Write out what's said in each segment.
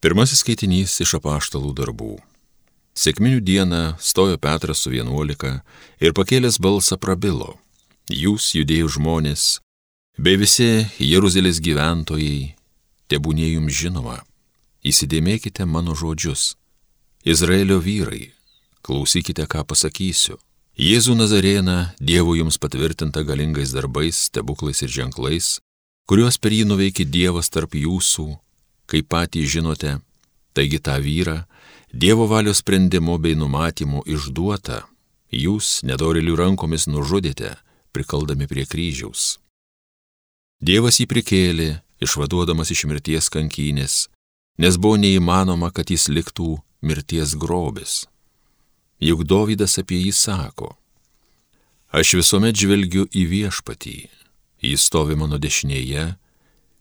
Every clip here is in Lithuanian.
Pirmasis skaitinys iš apaštalų darbų. Sėkminių dieną stojo Petras su vienuolika ir pakėlęs balsą prabilo. Jūs, judėjų žmonės, bei visi Jeruzalės gyventojai, tebūnė jums žinoma, įsidėmėkite mano žodžius. Izraelio vyrai, klausykite, ką pasakysiu. Jėzų Nazarėną Dievo jums patvirtinta galingais darbais, stebuklais ir ženklais, kuriuos per jį nuveikė Dievas tarp jūsų kaip patys žinote, taigi tą vyrą, Dievo valios sprendimu bei numatymu išduota, jūs nedorilių rankomis nužudėte, prikaldami prie kryžiaus. Dievas jį prikėlė, išvaduodamas iš mirties kankynės, nes buvo neįmanoma, kad jis liktų mirties grobis. Juk Dovydas apie jį sako, aš visuomet žvelgiu į viešpatį, jis stovi mano dešinėje,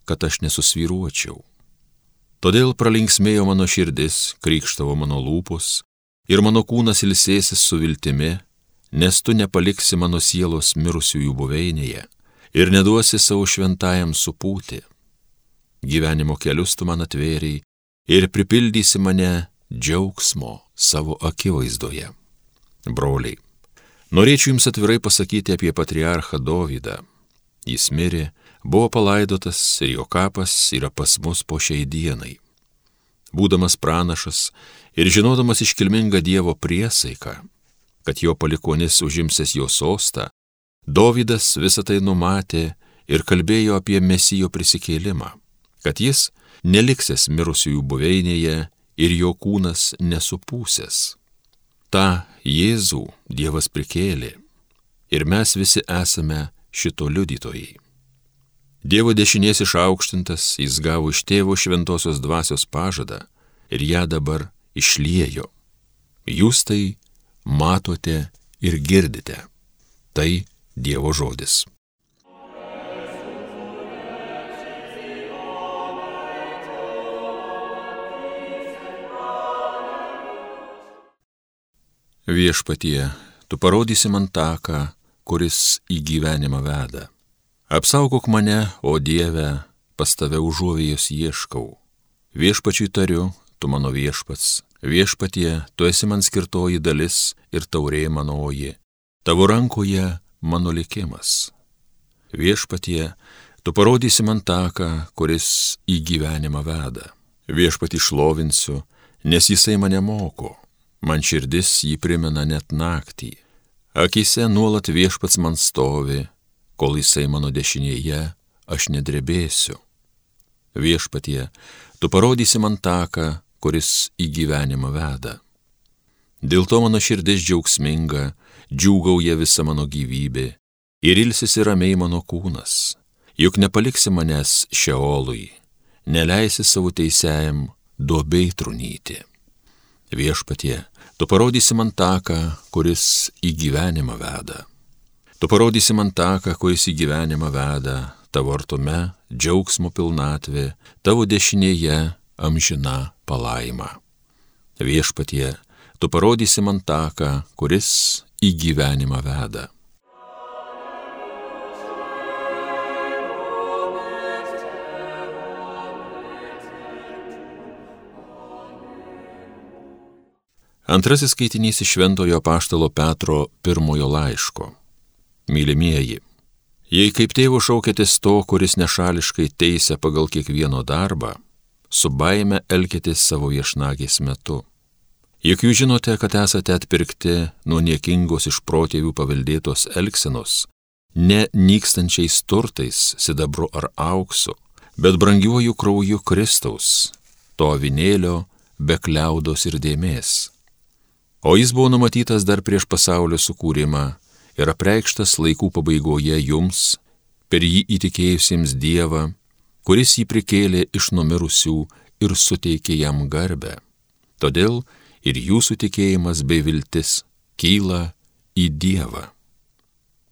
kad aš nesusviruočiau. Todėl pralinksmėjo mano širdis, krikštavo mano lūpos ir mano kūnas ilsėsis su viltimi, nes tu nepaliksi mano sielos mirusiųjų buveinėje ir neduosi savo šventajam supūti. Gyvenimo kelius tu man atvėriai ir pripildysi mane džiaugsmo savo akivaizdoje. Broliai, norėčiau jums atvirai pasakyti apie patriarchą Dovydą. Jis mirė buvo palaidotas ir jo kapas yra pas mus po šiai dienai. Būdamas pranašas ir žinodamas iškilmingą Dievo priesaiką, kad jo palikonis užimsės jo sostą, Dovydas visą tai numatė ir kalbėjo apie mesijo prisikėlimą, kad jis neliksės mirusiųjų buveinėje ir jo kūnas nesupūsęs. Ta Jėzų Dievas prikėlė ir mes visi esame šito liudytojai. Dievo dešinės išaukštintas, jis gavo iš tėvo šventosios dvasios pažadą ir ją dabar išliejo. Jūs tai matote ir girdite. Tai Dievo žodis. Viešpatie, tu parodysi man taką, kuris į gyvenimą veda Apsaugok mane, o Dieve, pas tave užuovėjus ieškau. Viešpačiui tariu, tu mano viešpats, viešpatie, tu esi man skirtoji dalis ir taurė manoji, tavo rankoje mano likimas. Viešpatie, tu parodysi man taką, kuris į gyvenimą veda. Viešpatį šlovinsiu, nes jisai mane moko, man širdis jį primena net naktį. Akise nuolat viešpats man stovi, kol jisai mano dešinėje, aš nedrebėsiu. Viešpatie, tu parodysi man taką, kuris į gyvenimą veda. Dėl to mano širdis džiaugsminga, džiūgauja visa mano gyvybė ir ilsisi ramiai mano kūnas, juk nepaliksi manęs šeolui, neleisi savo teisėjam duobei trunyti. Viešpatie, tu parodysi man taką, kuris į gyvenimą veda. Tu parodysi man taką, kuris į gyvenimą veda, tavo artume džiaugsmo pilnatvė, tavo dešinėje amžina palaima. Viešpatie, tu parodysi man taką, kuris į gyvenimą veda. Antrasis skaitinys iš Šventojo Paštalo Petro pirmojo laiško. Mylimieji, jei kaip tėvų šaukėtės to, kuris nešališkai teisė pagal kiekvieno darbą, su baime elkitės savo viešnagės metu. Juk jūs žinote, kad esate atpirkti nuo niekingos iš protėvių paveldėtos elgsenos, ne nykstančiais turtais, sidabru ar auksu, bet brangiuoju krauju Kristaus, to avinėlio be kliaudos ir dėmesio. O jis buvo numatytas dar prieš pasaulio sukūrimą ir apreikštas laikų pabaigoje jums, per jį įtikėjusiems Dievą, kuris jį prikėlė iš numirusių ir suteikė jam garbę. Todėl ir jūsų tikėjimas bei viltis kyla į Dievą.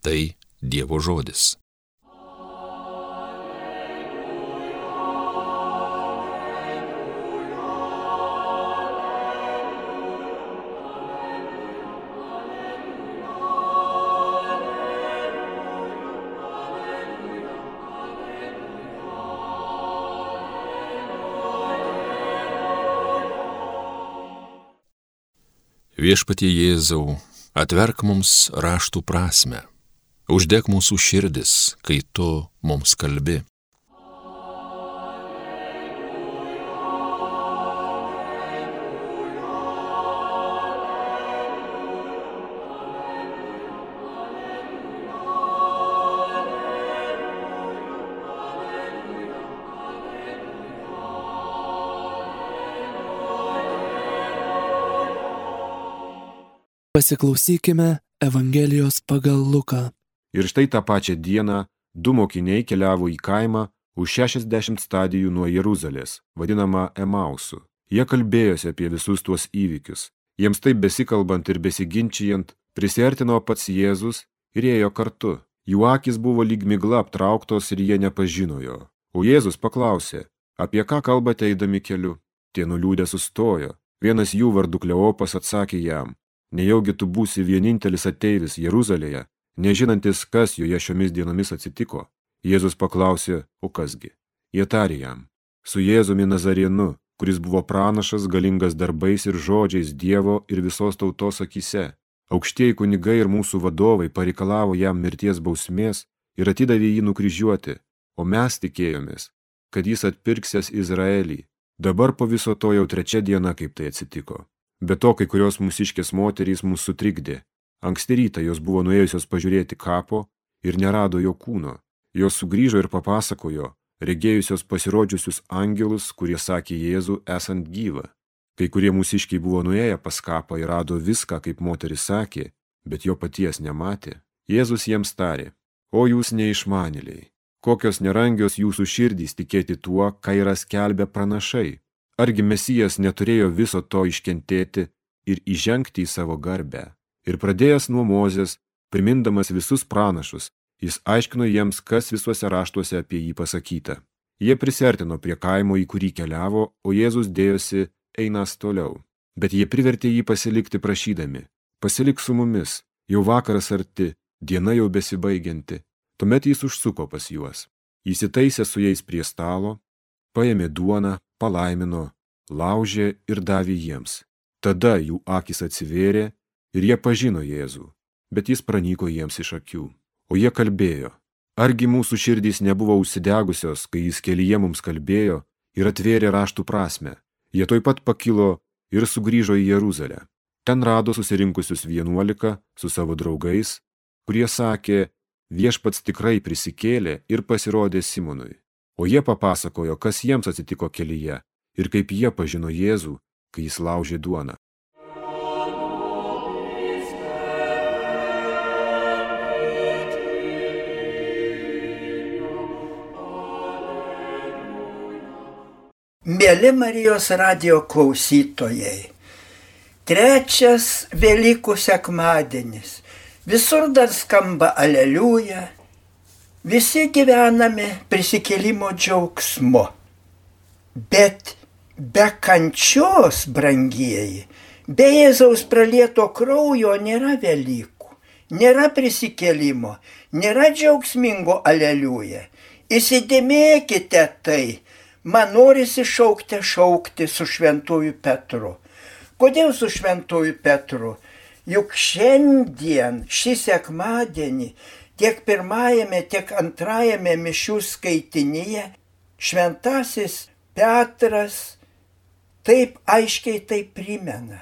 Tai Dievo žodis. Viešpatie Jėzau, atverk mums raštų prasme, uždek mūsų širdis, kai tu mums kalbi. Pasiklausykime Evangelijos pagal Luką. Ir štai tą pačią dieną du mokiniai keliavo į kaimą už 60 stadijų nuo Jeruzalės, vadinamą Emausu. Jie kalbėjosi apie visus tuos įvykius. Jiems taip besikalbant ir besiginčijant, prisartino pats Jėzus ir ėjo kartu. Jų akis buvo lyg migla aptrauktos ir jie nepažino jo. O Jėzus paklausė, apie ką kalbate eidami keliu? Tie nuliūdę sustojo. Vienas jų vardu Kleopas atsakė jam, Nejaugi tu būsi vienintelis ateivis Jeruzalėje, nežinantis, kas joje šiomis dienomis atsitiko. Jėzus paklausė, o kasgi? Jie tarė jam, su Jėzumi Nazarienu, kuris buvo pranašas, galingas darbais ir žodžiais Dievo ir visos tautos akise. Aukštieji kunigai ir mūsų vadovai pareikalavo jam mirties bausmės ir atidavė jį nukryžiuoti, o mes tikėjomės, kad jis atpirksės Izraelį. Dabar po viso to jau trečia diena, kaip tai atsitiko. Be to, kai kurios mūsiškės moterys mūsų sutrikdė. Anksti rytą jos buvo nuėjusios pažiūrėti kapo ir nerado jo kūno. Jos sugrįžo ir papasakojo, regėjusios pasirodžiusius angelus, kurie sakė Jėzų esant gyvą. Kai kurie mūsiškiai buvo nuėję pas kapą ir rado viską, kaip moteris sakė, bet jo paties nematė. Jėzus jiems tarė, o jūs neišmanėliai, kokios nerangios jūsų širdys tikėti tuo, ką yra skelbę pranašai. Argi Mesijas neturėjo viso to iškentėti ir įžengti į savo garbę. Ir pradėjęs nuo Mozės, primindamas visus pranašus, jis aiškino jiems, kas visuose raštuose apie jį pasakyta. Jie prisertino prie kaimo, į kurį keliavo, o Jėzus dėjosi einas toliau. Bet jie privertė jį pasilikti prašydami. Pasilik su mumis, jau vakaras arti, diena jau besibaigianti. Tuomet jis užsuko pas juos. Įsitaisė su jais prie stalo, paėmė duoną, palaimino, laužė ir davė jiems. Tada jų akis atsivėrė ir jie pažino Jėzų, bet jis pranyko jiems iš akių. O jie kalbėjo, argi mūsų širdys nebuvo užsidegusios, kai jis kelyje mums kalbėjo ir atvėrė raštų prasme. Jie toj pat pakilo ir sugrįžo į Jeruzalę. Ten rado susirinkusius vienuolika su savo draugais, kurie sakė, viešpats tikrai prisikėlė ir pasirodė Simonui. O jie papasakojo, kas jiems atsitiko kelyje ir kaip jie pažino Jėzų, kai jis laužė duoną. Mėly Marijos radio klausytojai, trečias Velykų sekmadienis. Visur dar skamba aleliuja, Visi gyvename prisikėlimo džiaugsmu, bet be kančios, brangieji, be Jėzaus pralieto kraujo nėra Velykų, nėra prisikėlimo, nėra džiaugsmingo aleliuja. Įsidėmėkite tai, man norisi šaukti šaukti su šventuoju Petru. Kodėl su šventuoju Petru? Juk šiandien, šį sekmadienį, tiek pirmajame, tiek antrajame mišių skaitinyje šventasis Petras taip aiškiai tai primena.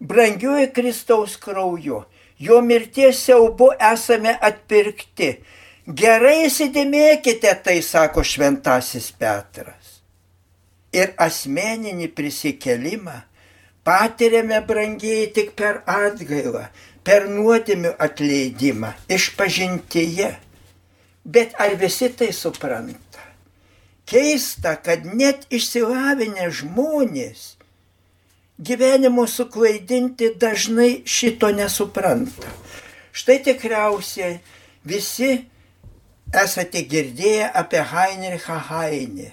Brangiuoju Kristaus krauju, jo mirties siaubu esame atpirkti. Gerai įsidėmėkite, tai sako šventasis Petras. Ir asmeninį prisikelimą patiriame brangiai tik per atgailą, per nuodėmių atleidimą, išpažintyje. Bet ar visi tai supranta? Keista, kad net išsilavinę žmonės gyvenimo suklaidinti dažnai šito nesupranta. Štai tikriausiai visi esate girdėję apie Heinrichą Heinį,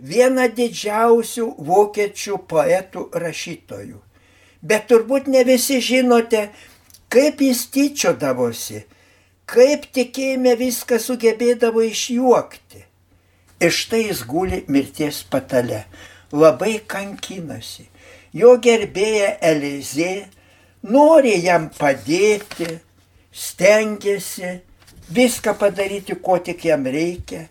vieną didžiausių vokiečių poetų rašytojų. Bet turbūt ne visi žinote, kaip jis tyčiodavosi, kaip tikėjime viską sugebėdavo išjuokti. Ir štai jis guli mirties patale, labai kankinasi. Jo gerbėja Elizė nori jam padėti, stengiasi viską padaryti, ko tik jam reikia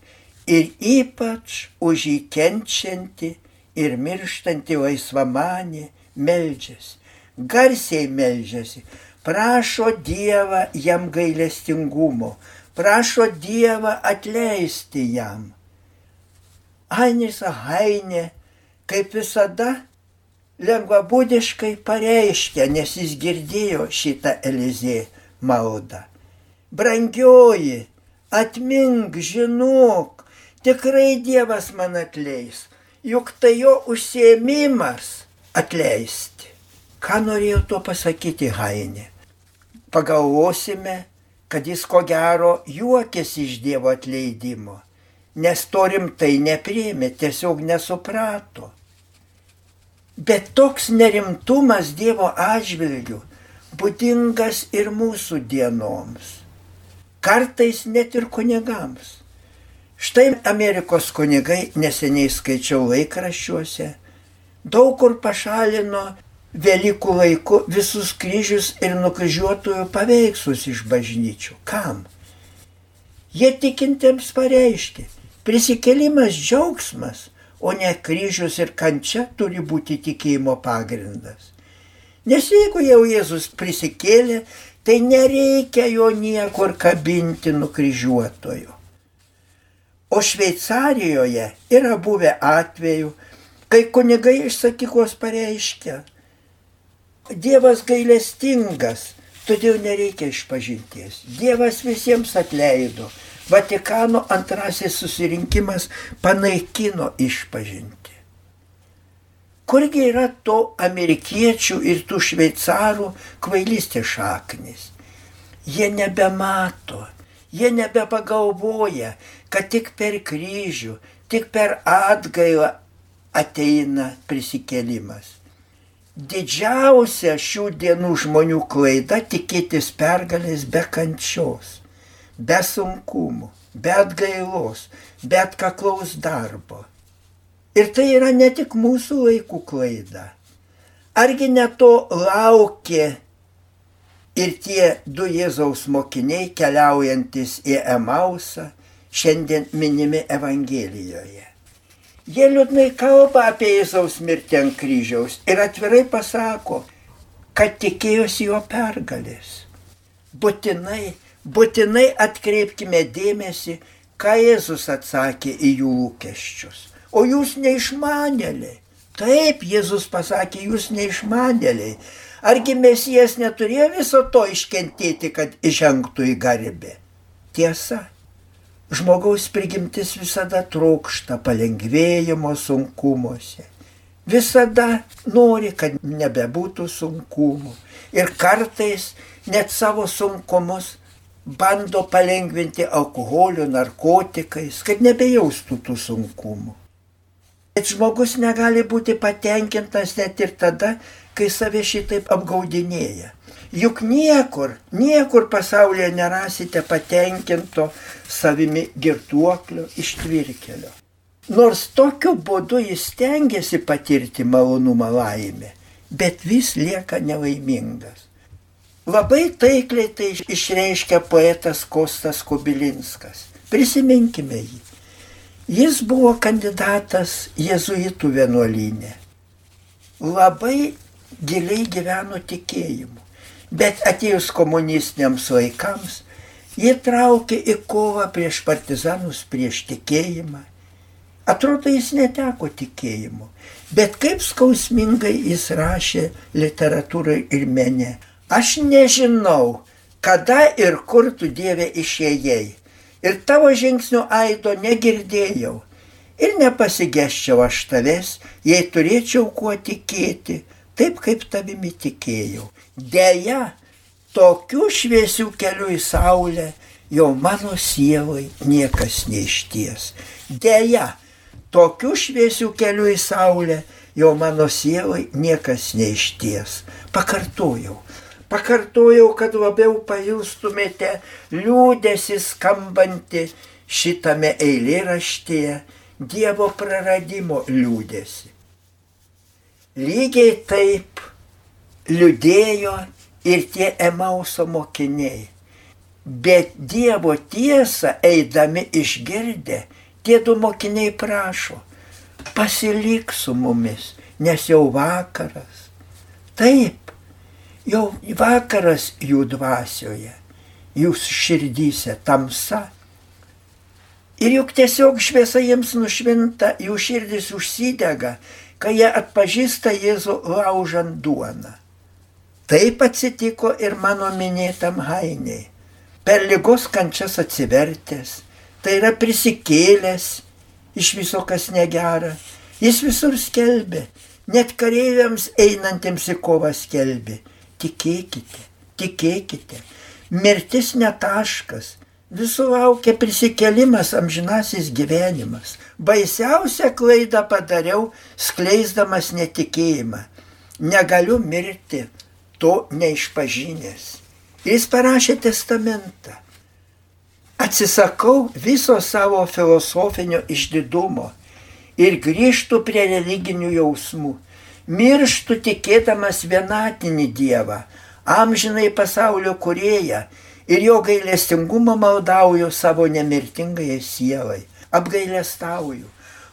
ir ypač už jį kenčianti ir mirštanti laisvamanė meldžiasi, garsiai meldžiasi, prašo Dievą jam gailestingumo, prašo Dievą atleisti jam. Ainis Hainė, kaip visada, lengvabūdiškai pareiškia, nes jis girdėjo šitą Elizė maldą. Brangioji, atmink, žinok, tikrai Dievas man atleis, juk tai jo užsiemimas atleisti. Ką norėjo to pasakyti Hainė? Pagalvosime, kad jis ko gero juokėsi iš Dievo atleidimo, nes to rimtai nepriemė, tiesiog nesuprato. Bet toks nerimtumas Dievo atžvilgių būdingas ir mūsų dienoms. Kartais net ir kunigams. Štai Amerikos kunigai neseniai skaičiau laikraščiuose, daug kur pašalino Velykų laiku visus kryžius ir nukryžiuotojų paveikslus iš bažnyčių. Kam? Jie tikintiems pareiškia, prisikelimas džiaugsmas, o ne kryžius ir kančia turi būti tikėjimo pagrindas. Nes jeigu jau Jėzus prisikėlė, tai nereikia jo niekur kabinti nukryžiuotojo. O Šveicarijoje yra buvę atvejų, kai kunigai iš sakyklos pareiškia, Dievas gailestingas, todėl nereikia išpažinties. Dievas visiems atleido. Vatikano antrasis susirinkimas panaikino išpažinti. Kurgi yra to amerikiečių ir tų šveicarų kvailystės šaknis? Jie nebemato, jie nebepagalvoja, kad tik per kryžių, tik per atgailą ateina prisikėlimas. Didžiausia šių dienų žmonių klaida tikėtis pergalės be kančios, be sunkumų, be atgailos, be atkaklaus darbo. Ir tai yra ne tik mūsų laikų klaida. Argi ne to laukė ir tie du Jėzaus mokiniai keliaujantis į Emausą, šiandien minimi Evangelijoje. Jie liūdnai kalba apie Jėzaus mirtį ant kryžiaus ir atvirai pasako, kad tikėjosi jo pergalės. Būtinai, būtinai atkreipkime dėmesį, ką Jėzus atsakė į jų lūkesčius o jūs neišmanėliai. Taip, Jėzus pasakė, jūs neišmanėliai. Argi mesijas neturėjo viso to iškentėti, kad įžengtų į garbę? Tiesa, žmogaus prigimtis visada trokšta palengvėjimo sunkumuose. Visada nori, kad nebebūtų sunkumų. Ir kartais net savo sunkumus bando palengvinti alkoholiu, narkotikais, kad nebejaustų tų sunkumų. Bet žmogus negali būti patenkintas net ir tada, kai save šitaip apgaudinėja. Juk niekur, niekur pasaulyje nerasite patenkinto savimi girtuoklio ištvirkelio. Nors tokiu būdu jis stengiasi patirti malonumą laimę, bet vis lieka nelaimingas. Labai taikliai tai išreiškia poetas Kostas Kobilinskas. Prisiminkime jį. Jis buvo kandidatas jėzuitų vienuolynė. Labai giliai gyveno tikėjimu. Bet atėjus komunistiniams laikams, jie traukė į kovą prieš partizanus, prieš tikėjimą. Atrodo, jis neteko tikėjimu. Bet kaip skausmingai jis rašė literatūrai ir mene. Aš nežinau, kada ir kur tu Dieve išėjai ir tavo žingsnių aido negirdėjau. Ir nepasigeščiau aš tavęs, jei turėčiau kuo tikėti, taip kaip tavimi tikėjau. Deja, tokių šviesių kelių į saulę jau mano sielai niekas neišties. Deja, tokių šviesių kelių į saulę jau mano sielai niekas neišties. Pakartojau, Pakartojau, kad labiau pajustumėte liūdėsi skambantį šitame eilėraštyje Dievo praradimo liūdėsi. Lygiai taip liūdėjo ir tie Emauso mokiniai. Bet Dievo tiesą eidami išgirdę, tie du mokiniai prašo, pasilik su mumis, nes jau vakaras. Taip, jau vakaras jų dvasioje, jūsų širdyse tamsa. Ir juk tiesiog šviesa jiems nušvinta, jų širdis užsidega, kai jie atpažįsta Jėzų laužant duoną. Taip atsitiko ir mano minėtam Hainiai. Per lygos kančias atsivertęs, tai yra prisikėlęs iš viso kas negera. Jis visur skelbė, net kareiviams einantiems į kovą skelbė. Tikėkite, tikėkite. Mirtis netaškas, Visų laukia prisikelimas amžinasis gyvenimas. Baisiausią klaidą padariau, skleisdamas netikėjimą. Negaliu mirti, to neišpažinęs. Jis parašė testamentą. Atsisakau viso savo filosofinio išdidumo ir grįžtu prie religinių jausmų. Mirštu tikėdamas vienatinį Dievą, amžinai pasaulio kurėją ir jo gailestingumą maldauju savo nemirtingai sielai. Apgailestauju.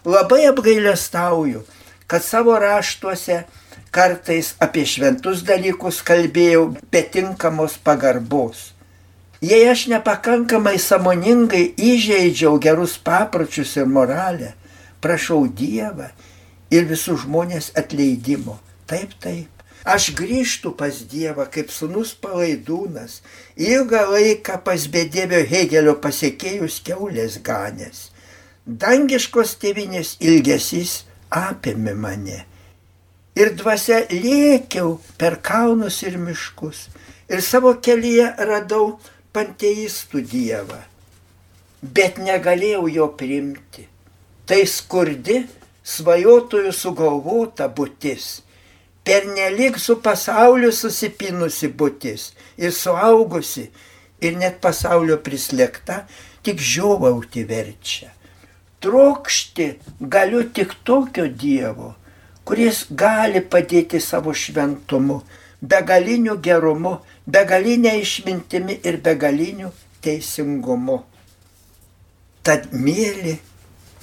Labai apgailestauju, kad savo raštuose kartais apie šventus dalykus kalbėjau be tinkamos pagarbos. Jei aš nepakankamai samoningai įžeidžiau gerus papročius ir moralę, prašau Dievą ir visus žmonės atleidimo. Taip, taip. Aš grįžtu pas Dievą kaip sunus palaidūnas, ilgą laiką pas bedėvio Hegelio pasiekėjus keulės ganės. Dangiškos tėvinės ilgesys apėmė mane. Ir dvasia lėkiau per kalnus ir miškus. Ir savo kelyje radau panteistų Dievą. Bet negalėjau jo priimti. Tai skurdi, svajotojų sugalvota būtis pernelik su pasauliu susipinusi būtis ir suaugusi ir net pasaulio prislėgta, tik žiovauti verčia. Trokšti galiu tik tokio Dievo, kuris gali padėti savo šventumu, begaliniu gerumu, begalinė išmintimi ir begaliniu teisingumu. Tad mėly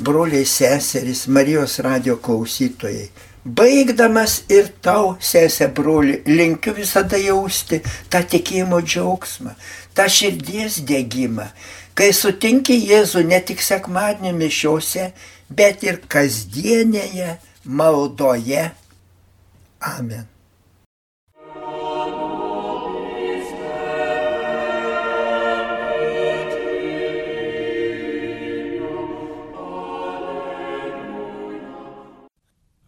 broliai seserys, Marijos radio klausytojai, Baigdamas ir tau, sesė broli, linkiu visada jausti tą tikėjimo džiaugsmą, tą širdies dėgymą, kai sutinki Jėzų ne tik sekmadienio mišiuose, bet ir kasdienėje maldoje. Amen.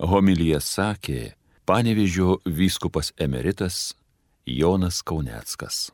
Homilyje sakė panevižio vyskupas emeritas Jonas Kauneckas.